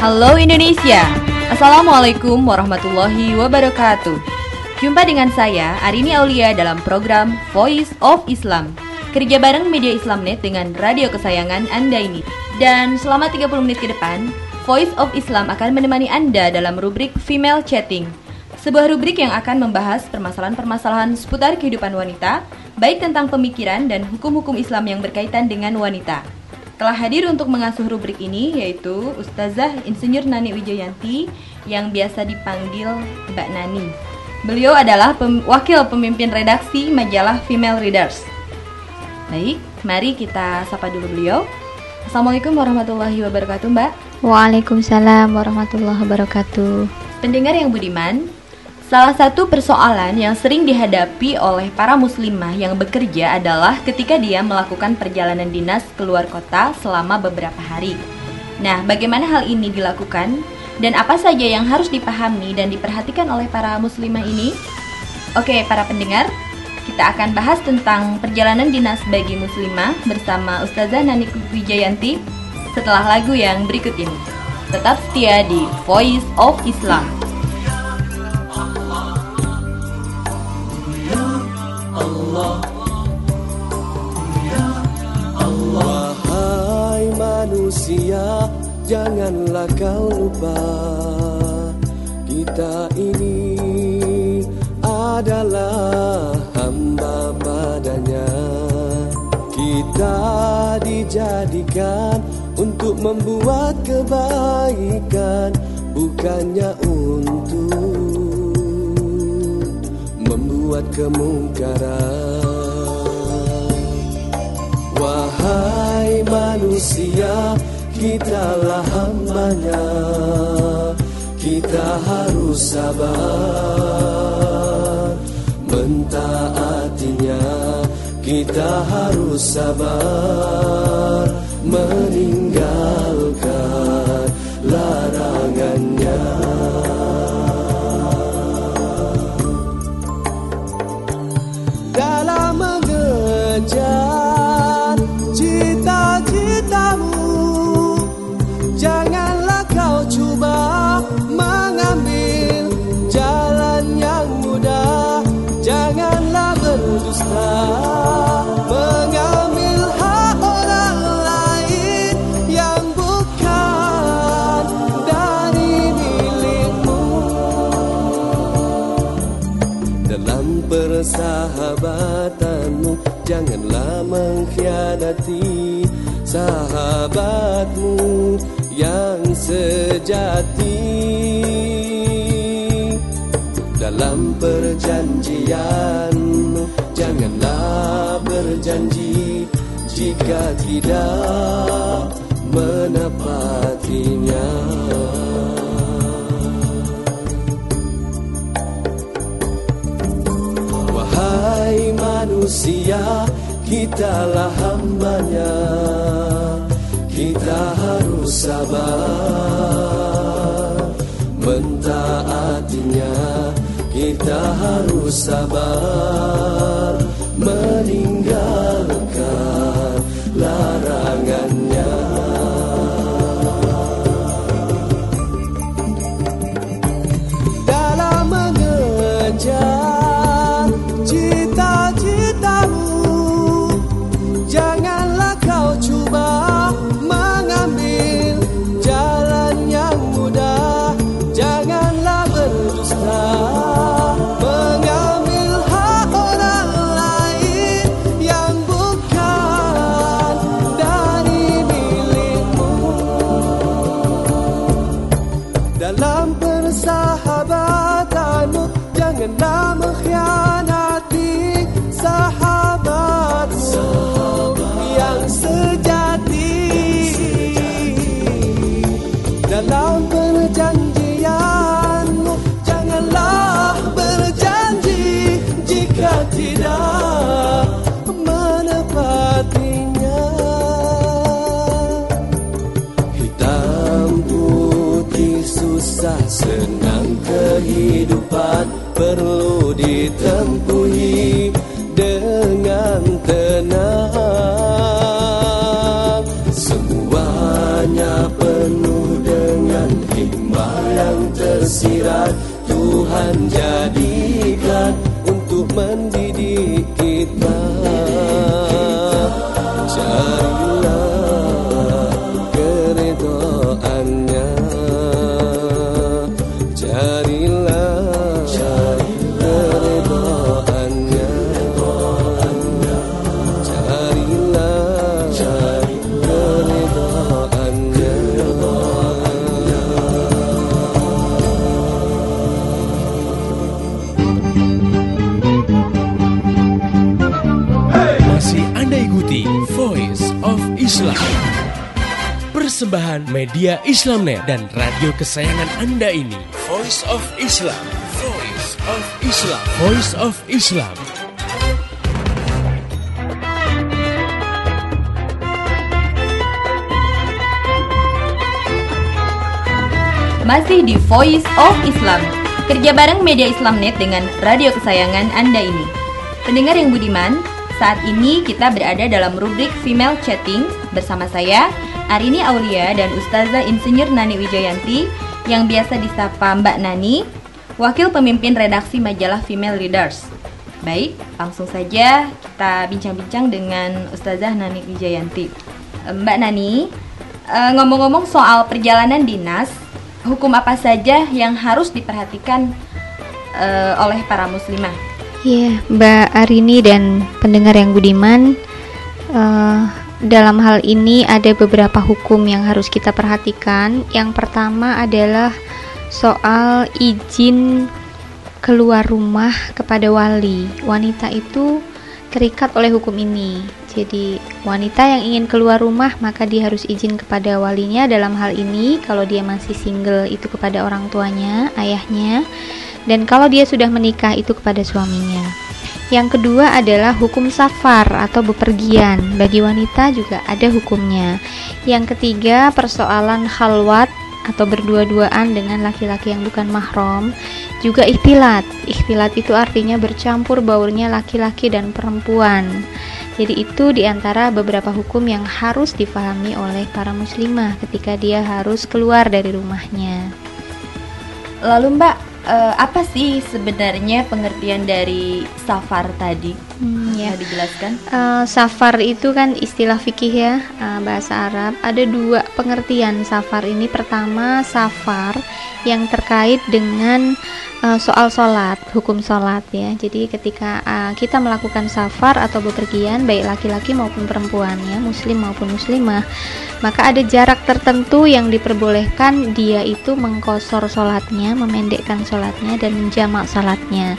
Halo Indonesia, Assalamualaikum warahmatullahi wabarakatuh. Jumpa dengan saya Arini Aulia dalam program Voice of Islam. Kerja bareng media Islamnet dengan radio kesayangan Anda ini. Dan selama 30 menit ke depan Voice of Islam akan menemani Anda dalam rubrik Female Chatting. Sebuah rubrik yang akan membahas permasalahan-permasalahan seputar kehidupan wanita Baik tentang pemikiran dan hukum-hukum Islam yang berkaitan dengan wanita telah hadir untuk mengasuh rubrik ini yaitu Ustazah Insinyur Nani Wijayanti yang biasa dipanggil Mbak Nani. Beliau adalah pem wakil pemimpin redaksi majalah Female Readers. Baik, mari kita sapa dulu beliau. Assalamualaikum warahmatullahi wabarakatuh, Mbak. Waalaikumsalam warahmatullahi wabarakatuh. Pendengar yang budiman, Salah satu persoalan yang sering dihadapi oleh para muslimah yang bekerja adalah ketika dia melakukan perjalanan dinas keluar kota selama beberapa hari. Nah, bagaimana hal ini dilakukan dan apa saja yang harus dipahami dan diperhatikan oleh para muslimah ini? Oke, para pendengar, kita akan bahas tentang perjalanan dinas bagi muslimah bersama Ustazah Nani Wijayanti setelah lagu yang berikut ini. Tetap setia di Voice of Islam. Manusia Janganlah kau lupa Kita ini adalah hamba padanya Kita dijadikan untuk membuat kebaikan Bukannya untuk membuat kemungkaran. Wahai manusia Kitalah hambanya. Kita harus sabar. Mentaatinya Kita harus sabar. Meninggalkan larangannya persahabatanmu Janganlah mengkhianati sahabatmu yang sejati. Dalam perjanjianmu janganlah berjanji jika tidak menepatinya manusia kitalah hambanya. Kita harus sabar. Mentaatinya kita harus sabar. Meninggalkan perlu ditempuhi dengan tenang. Semuanya penuh dengan hikmah yang tersirat Tuhan jadikan Islam. Persembahan media Islamnet dan radio kesayangan Anda ini. Voice of Islam. Voice of Islam. Voice of Islam. Masih di Voice of Islam Kerja bareng media Islamnet dengan radio kesayangan Anda ini Pendengar yang budiman Saat ini kita berada dalam rubrik Female Chatting Bersama saya, Arini Aulia dan Ustazah Insinyur Nani Wijayanti Yang biasa disapa Mbak Nani Wakil pemimpin redaksi majalah Female Leaders Baik, langsung saja kita bincang-bincang dengan Ustazah Nani Wijayanti Mbak Nani, eh, ngomong-ngomong soal perjalanan dinas hukum apa saja yang harus diperhatikan eh, oleh para muslimah? Iya, Mbak Arini dan pendengar yang budiman, eh, dalam hal ini ada beberapa hukum yang harus kita perhatikan. Yang pertama adalah soal izin keluar rumah kepada wali. Wanita itu terikat oleh hukum ini. Jadi, wanita yang ingin keluar rumah maka dia harus izin kepada walinya dalam hal ini kalau dia masih single itu kepada orang tuanya, ayahnya. Dan kalau dia sudah menikah itu kepada suaminya. Yang kedua adalah hukum safar atau bepergian. Bagi wanita juga ada hukumnya. Yang ketiga, persoalan khalwat atau berdua-duaan dengan laki-laki yang bukan mahram. Juga ikhtilat. Ikhtilat itu artinya bercampur baurnya laki-laki dan perempuan. Jadi itu di antara beberapa hukum yang harus difahami oleh para muslimah ketika dia harus keluar dari rumahnya. Lalu Mbak, eh, apa sih sebenarnya pengertian dari safar tadi? Hmm, Bisa ya. dijelaskan? Eh, safar itu kan istilah fikih ya eh, bahasa Arab. Ada dua pengertian safar ini. Pertama safar yang terkait dengan eh, soal sholat, hukum sholat ya. Jadi ketika eh, kita melakukan safar atau bepergian, baik laki-laki maupun perempuan ya, muslim maupun muslimah, maka ada jarak tertentu yang diperbolehkan dia itu mengkosor sholatnya, memendekkan sholatnya dan menjamak sholatnya.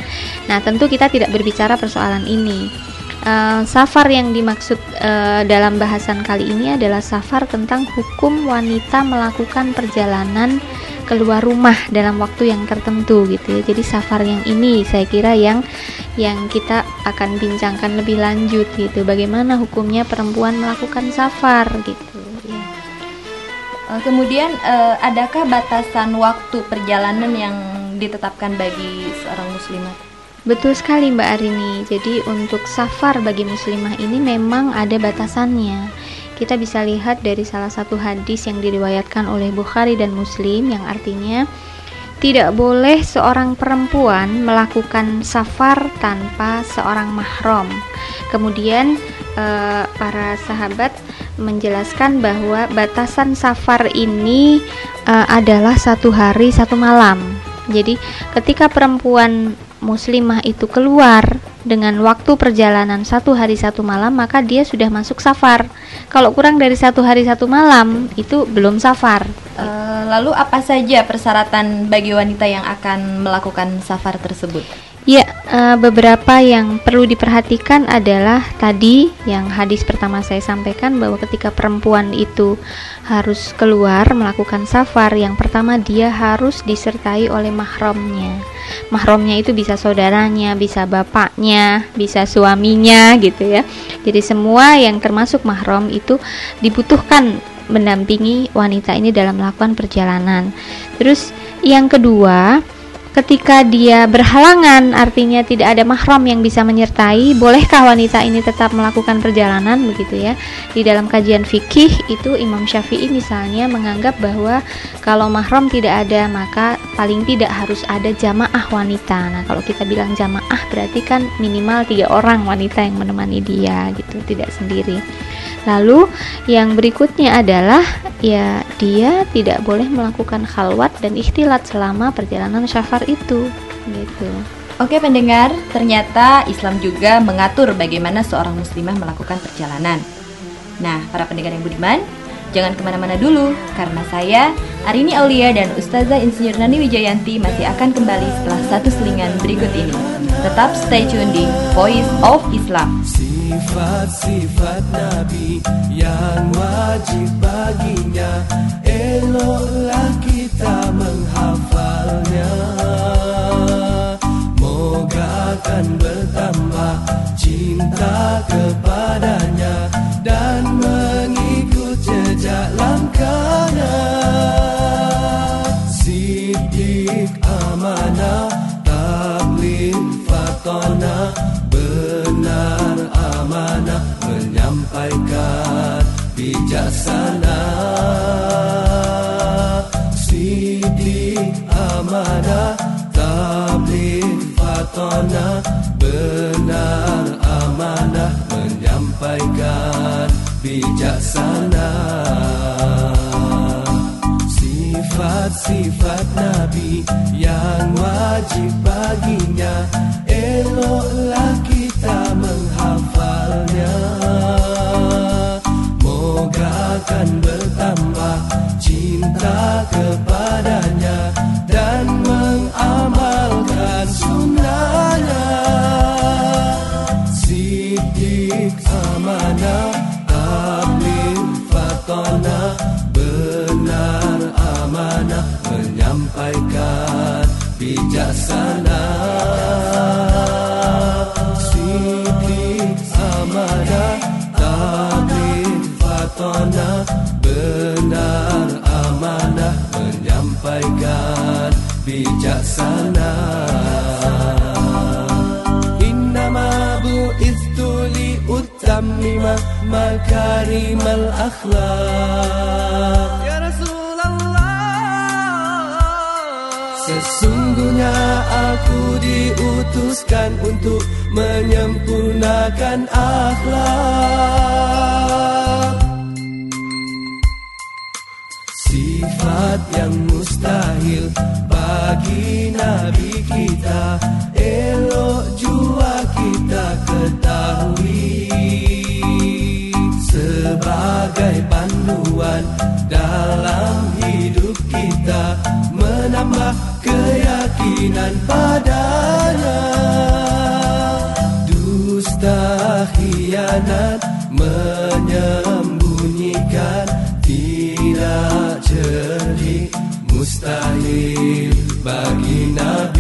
Nah tentu kita tidak berbicara persoalan ini. Uh, safar yang dimaksud uh, dalam bahasan kali ini adalah safar tentang hukum wanita melakukan perjalanan keluar rumah dalam waktu yang tertentu gitu ya. Jadi safar yang ini saya kira yang yang kita akan bincangkan lebih lanjut gitu. Bagaimana hukumnya perempuan melakukan safar gitu ya. Uh, kemudian adakah batasan waktu perjalanan yang ditetapkan bagi seorang muslimah? Betul sekali Mbak Arini. Jadi untuk safar bagi muslimah ini memang ada batasannya. Kita bisa lihat dari salah satu hadis yang diriwayatkan oleh Bukhari dan Muslim yang artinya tidak boleh seorang perempuan melakukan safar tanpa seorang mahram. Kemudian eh, para sahabat menjelaskan bahwa batasan safar ini eh, adalah satu hari satu malam. Jadi ketika perempuan muslimah itu keluar. Dengan waktu perjalanan satu hari satu malam maka dia sudah masuk safar. Kalau kurang dari satu hari satu malam itu belum safar. Uh, lalu apa saja persyaratan bagi wanita yang akan melakukan safar tersebut? Ya, uh, beberapa yang perlu diperhatikan adalah tadi yang hadis pertama saya sampaikan bahwa ketika perempuan itu harus keluar melakukan safar, yang pertama dia harus disertai oleh mahramnya. Mahramnya itu bisa saudaranya, bisa bapaknya, bisa suaminya gitu ya. Jadi semua yang termasuk mahram itu dibutuhkan mendampingi wanita ini dalam melakukan perjalanan. Terus yang kedua, ketika dia berhalangan artinya tidak ada mahram yang bisa menyertai bolehkah wanita ini tetap melakukan perjalanan begitu ya? Di dalam kajian fikih itu Imam Syafi'i misalnya menganggap bahwa kalau mahram tidak ada maka paling tidak harus ada jamaah wanita. Nah kalau kita bilang jamaah berarti kan minimal tiga orang wanita yang menemani dia gitu tidak sendiri Lalu yang berikutnya adalah ya dia tidak boleh melakukan khalwat dan ikhtilat selama perjalanan syafar itu gitu. Oke pendengar, ternyata Islam juga mengatur bagaimana seorang muslimah melakukan perjalanan. Nah, para pendengar yang budiman, jangan ke mana-mana dulu, karena saya, Arini Aulia dan Ustazah Insinyur Nani Wijayanti masih akan kembali setelah satu selingan berikut ini. Tetap stay tune di Voice of Islam. Sifat-sifat Nabi yang wajib baginya Eloklah kita menghafalnya Moga akan bertambah cinta kepadanya Dan mengikut jejak langkahnya Siddiq amanah fatona benar amanah menyampaikan bijaksana akhlak. Ya Sesungguhnya aku diutuskan untuk menyempurnakan akhlak. Sifat yang mustahil bagi Nabi kita Sebagai panduan dalam hidup kita Menambah keyakinan padanya. Dusta khianat menyembunyikan tidak cerdik mustahil bagi Nabi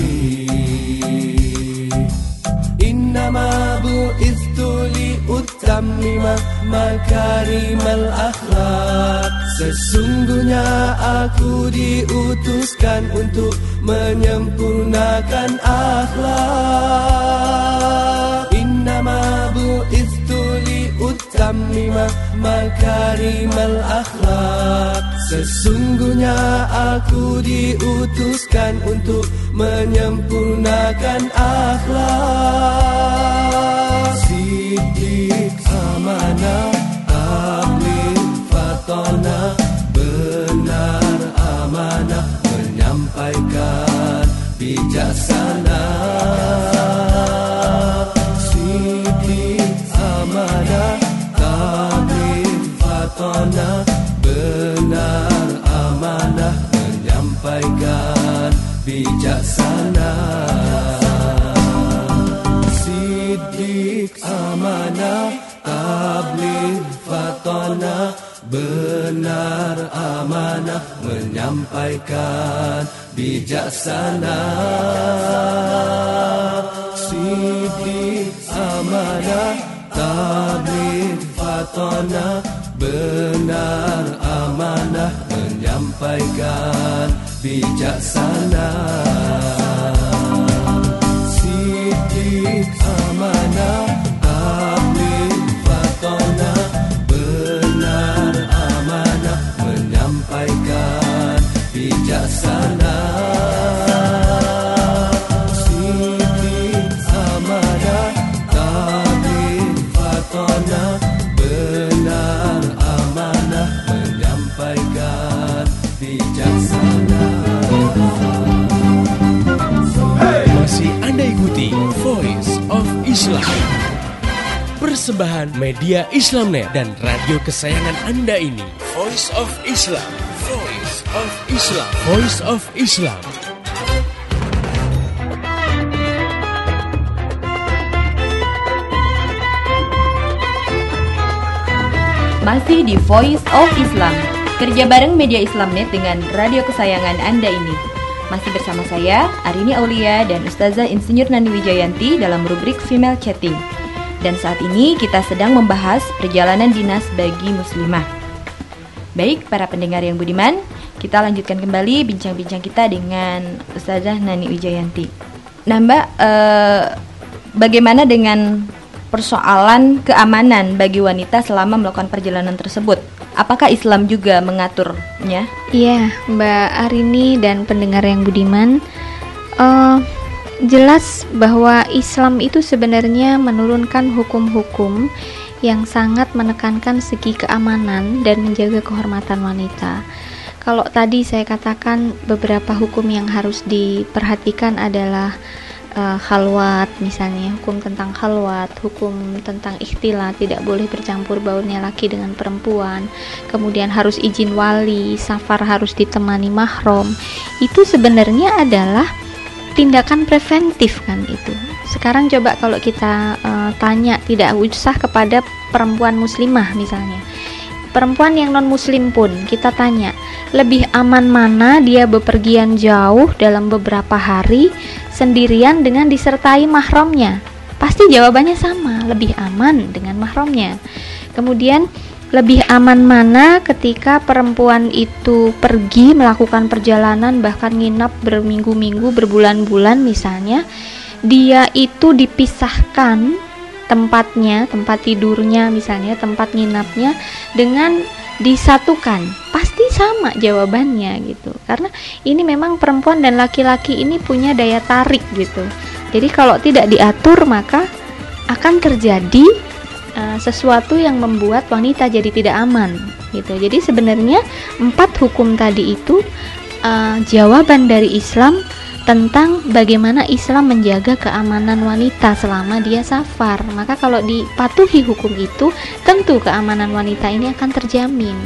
makarimal akhlak. Sesungguhnya aku diutuskan untuk menyempurnakan akhlak. Innama bu'istu liutammima makarimal akhlak. Sesungguhnya aku diutuskan untuk menyempurnakan akhlak. Sidik amanah tabligh fatona Benar amanah menyampaikan bijaksana. Sidik amanah tabligh fatona Benar amanah menyampaikan bijaksana. Sidik amanah fatona Benar amanah menyampaikan bijaksana. Sidik amanah tabligh fatona Benar amanah menyampaikan bijaksana Persembahan media Islamnet dan radio kesayangan Anda ini. Voice of Islam. Islam. Voice of Islam. Masih di Voice of Islam Kerja bareng media Islamnet dengan radio kesayangan Anda ini Masih bersama saya, Arini Aulia dan Ustazah Insinyur Nani Wijayanti dalam rubrik Female Chatting Dan saat ini kita sedang membahas perjalanan dinas bagi muslimah Baik, para pendengar yang budiman Kita lanjutkan kembali bincang-bincang kita dengan Ustazah Nani Wijayanti Nah mbak, eh, bagaimana dengan persoalan keamanan bagi wanita selama melakukan perjalanan tersebut. Apakah Islam juga mengaturnya? Iya, Mbak Arini dan pendengar yang budiman, eh, jelas bahwa Islam itu sebenarnya menurunkan hukum-hukum yang sangat menekankan segi keamanan dan menjaga kehormatan wanita. Kalau tadi saya katakan beberapa hukum yang harus diperhatikan adalah uh, khalwat misalnya hukum tentang khalwat hukum tentang ikhtilat tidak boleh bercampur baurnya laki dengan perempuan kemudian harus izin wali safar harus ditemani mahram itu sebenarnya adalah tindakan preventif kan itu. Sekarang coba kalau kita uh, tanya tidak usah kepada perempuan muslimah misalnya perempuan yang non muslim pun kita tanya lebih aman mana dia bepergian jauh dalam beberapa hari sendirian dengan disertai mahramnya? Pasti jawabannya sama lebih aman dengan mahramnya. Kemudian lebih aman mana ketika perempuan itu pergi melakukan perjalanan bahkan nginap berminggu-minggu berbulan-bulan misalnya dia itu dipisahkan tempatnya, tempat tidurnya misalnya, tempat nginapnya dengan disatukan. Pasti sama jawabannya gitu. Karena ini memang perempuan dan laki-laki ini punya daya tarik gitu. Jadi kalau tidak diatur maka akan terjadi uh, sesuatu yang membuat wanita jadi tidak aman gitu. Jadi sebenarnya empat hukum tadi itu uh, jawaban dari Islam tentang bagaimana Islam menjaga keamanan wanita selama dia safar. Maka kalau dipatuhi hukum itu, tentu keamanan wanita ini akan terjamin.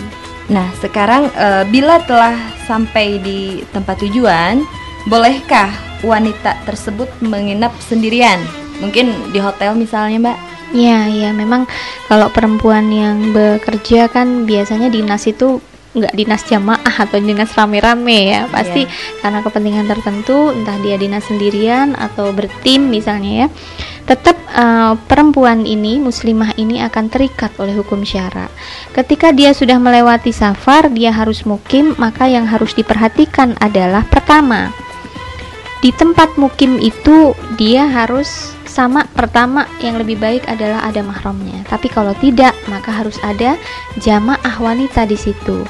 Nah, sekarang e, bila telah sampai di tempat tujuan, bolehkah wanita tersebut menginap sendirian? Mungkin di hotel misalnya, Mbak? Ya, ya memang kalau perempuan yang bekerja kan biasanya dinas itu nggak dinas jamaah atau dinas rame-rame ya. Pasti karena kepentingan tertentu entah dia dinas sendirian atau bertim misalnya ya tetap uh, perempuan ini muslimah ini akan terikat oleh hukum syara. Ketika dia sudah melewati safar dia harus mukim maka yang harus diperhatikan adalah pertama di tempat mukim itu dia harus sama pertama yang lebih baik adalah ada mahramnya. Tapi kalau tidak, maka harus ada jamaah wanita di situ.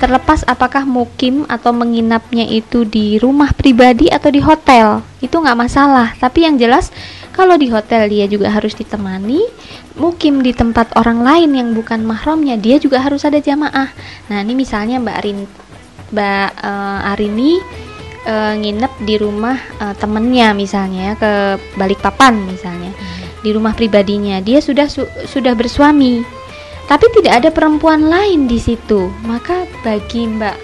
Terlepas apakah mukim atau menginapnya itu di rumah pribadi atau di hotel, itu nggak masalah. Tapi yang jelas kalau di hotel dia juga harus ditemani, mukim di tempat orang lain yang bukan mahramnya dia juga harus ada jamaah. Nah ini misalnya Mbak Arin, Mbak uh, Arini uh, nginep di rumah uh, temennya misalnya ke Balikpapan misalnya. Hmm. di rumah pribadinya. Dia sudah su sudah bersuami. Tapi tidak ada perempuan lain di situ. Maka bagi Mbak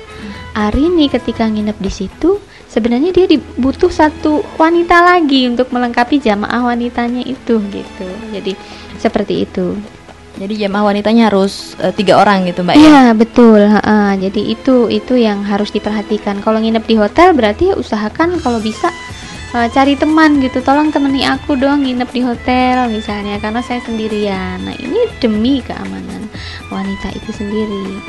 Arini ketika nginep di situ sebenarnya dia dibutuh satu wanita lagi untuk melengkapi jamaah wanitanya itu gitu. Jadi seperti itu jadi jamaah wanitanya harus uh, tiga orang gitu mbak ya? Iya betul. Uh, jadi itu itu yang harus diperhatikan. Kalau nginep di hotel berarti usahakan kalau bisa uh, cari teman gitu. Tolong temani aku dong nginep di hotel misalnya karena saya sendirian. Nah ini demi keamanan wanita itu sendiri.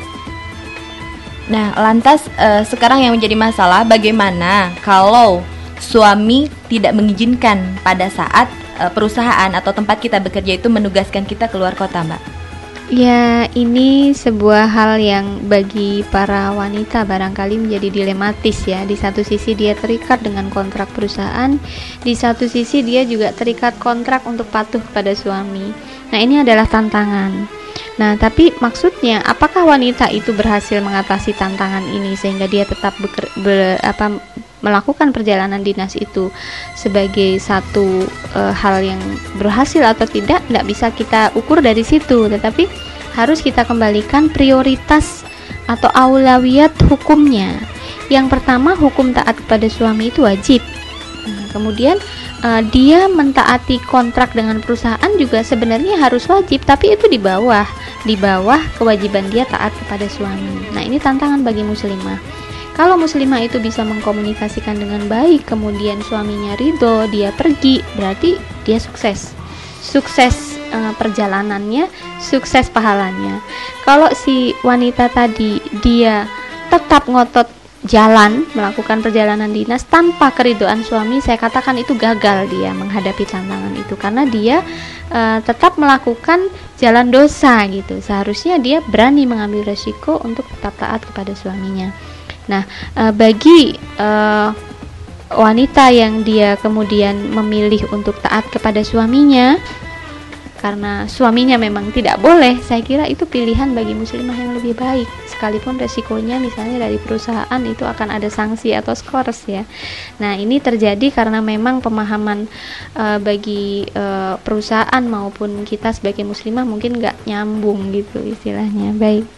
Nah lantas uh, sekarang yang menjadi masalah bagaimana kalau suami tidak mengizinkan pada saat uh, perusahaan atau tempat kita bekerja itu menugaskan kita keluar kota, Mbak? Ya, ini sebuah hal yang bagi para wanita barangkali menjadi dilematis ya. Di satu sisi dia terikat dengan kontrak perusahaan, di satu sisi dia juga terikat kontrak untuk patuh pada suami. Nah, ini adalah tantangan. Nah, tapi maksudnya apakah wanita itu berhasil mengatasi tantangan ini sehingga dia tetap beker, ber, apa melakukan perjalanan dinas itu sebagai satu e, hal yang berhasil atau tidak tidak bisa kita ukur dari situ. Tetapi harus kita kembalikan prioritas atau aulawiyat hukumnya. Yang pertama hukum taat kepada suami itu wajib. Nah, kemudian e, dia mentaati kontrak dengan perusahaan juga sebenarnya harus wajib tapi itu di bawah di bawah kewajiban dia taat kepada suami. Nah ini tantangan bagi muslimah kalau muslimah itu bisa mengkomunikasikan dengan baik, kemudian suaminya ridho, dia pergi, berarti dia sukses. Sukses e, perjalanannya, sukses pahalanya. Kalau si wanita tadi dia tetap ngotot jalan melakukan perjalanan dinas tanpa keridoan suami, saya katakan itu gagal dia menghadapi tantangan itu karena dia e, tetap melakukan jalan dosa gitu. Seharusnya dia berani mengambil resiko untuk tetap taat kepada suaminya. Nah, uh, bagi uh, wanita yang dia kemudian memilih untuk taat kepada suaminya karena suaminya memang tidak boleh, saya kira itu pilihan bagi muslimah yang lebih baik. Sekalipun resikonya misalnya dari perusahaan itu akan ada sanksi atau skors ya. Nah, ini terjadi karena memang pemahaman uh, bagi uh, perusahaan maupun kita sebagai muslimah mungkin nggak nyambung gitu istilahnya. Baik.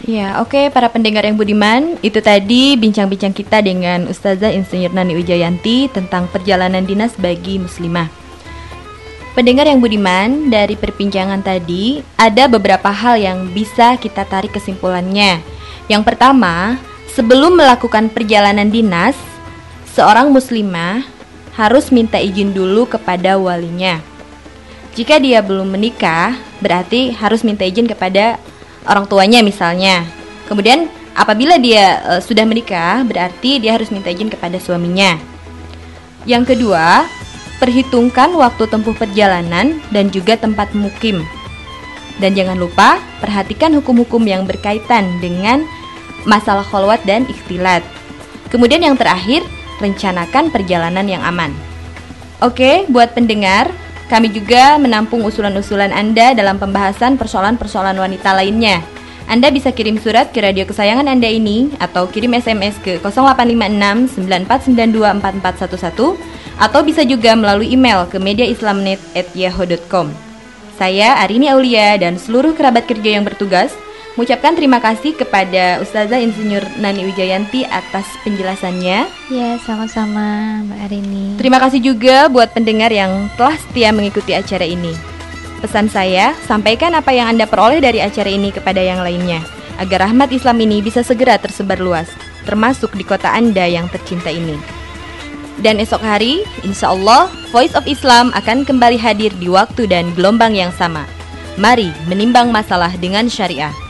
Ya, oke okay, para pendengar yang budiman, itu tadi bincang-bincang kita dengan Ustazah Insinyur Nani Wijayanti tentang perjalanan dinas bagi muslimah. Pendengar yang budiman, dari perbincangan tadi ada beberapa hal yang bisa kita tarik kesimpulannya. Yang pertama, sebelum melakukan perjalanan dinas, seorang muslimah harus minta izin dulu kepada walinya. Jika dia belum menikah, berarti harus minta izin kepada orang tuanya misalnya. Kemudian apabila dia e, sudah menikah, berarti dia harus minta izin kepada suaminya. Yang kedua, perhitungkan waktu tempuh perjalanan dan juga tempat mukim. Dan jangan lupa perhatikan hukum-hukum yang berkaitan dengan masalah kholwat dan ikhtilat. Kemudian yang terakhir, rencanakan perjalanan yang aman. Oke, buat pendengar, kami juga menampung usulan-usulan Anda dalam pembahasan persoalan-persoalan wanita lainnya. Anda bisa kirim surat ke radio kesayangan Anda ini atau kirim SMS ke 0856 9492 4411 atau bisa juga melalui email ke mediaislamnet@yahoo.com. Saya Arini Aulia dan seluruh kerabat kerja yang bertugas mengucapkan terima kasih kepada Ustazah Insinyur Nani Wijayanti atas penjelasannya. Ya, sama-sama Mbak Arini. Terima kasih juga buat pendengar yang telah setia mengikuti acara ini. Pesan saya, sampaikan apa yang Anda peroleh dari acara ini kepada yang lainnya, agar rahmat Islam ini bisa segera tersebar luas, termasuk di kota Anda yang tercinta ini. Dan esok hari, insya Allah, Voice of Islam akan kembali hadir di waktu dan gelombang yang sama. Mari menimbang masalah dengan syariah.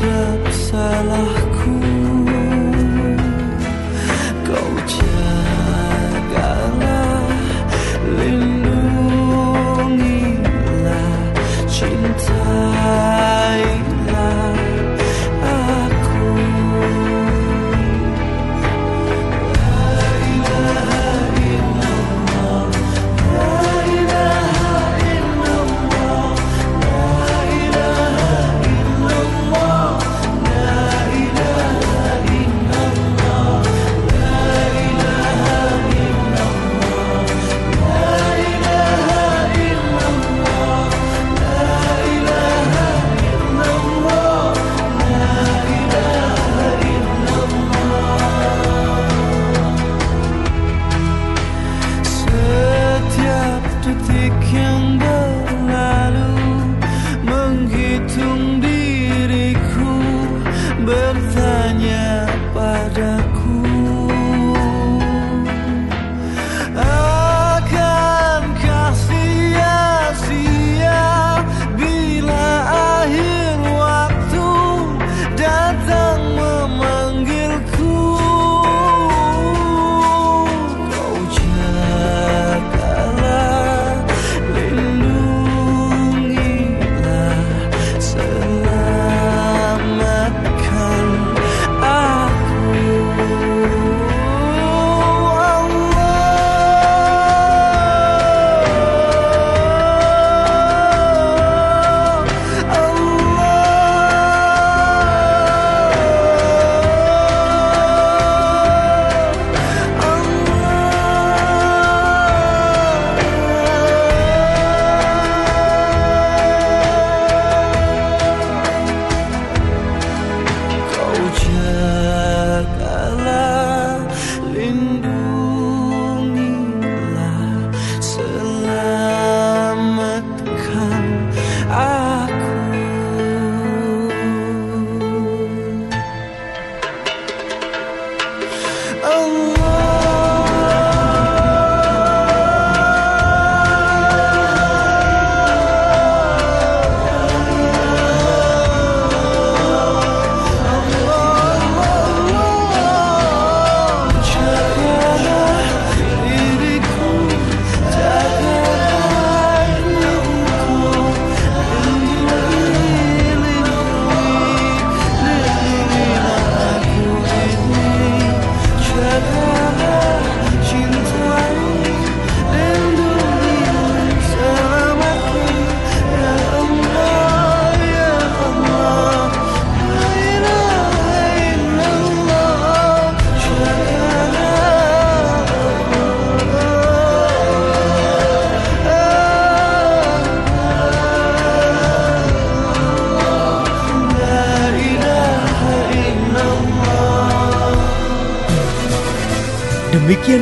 别再错。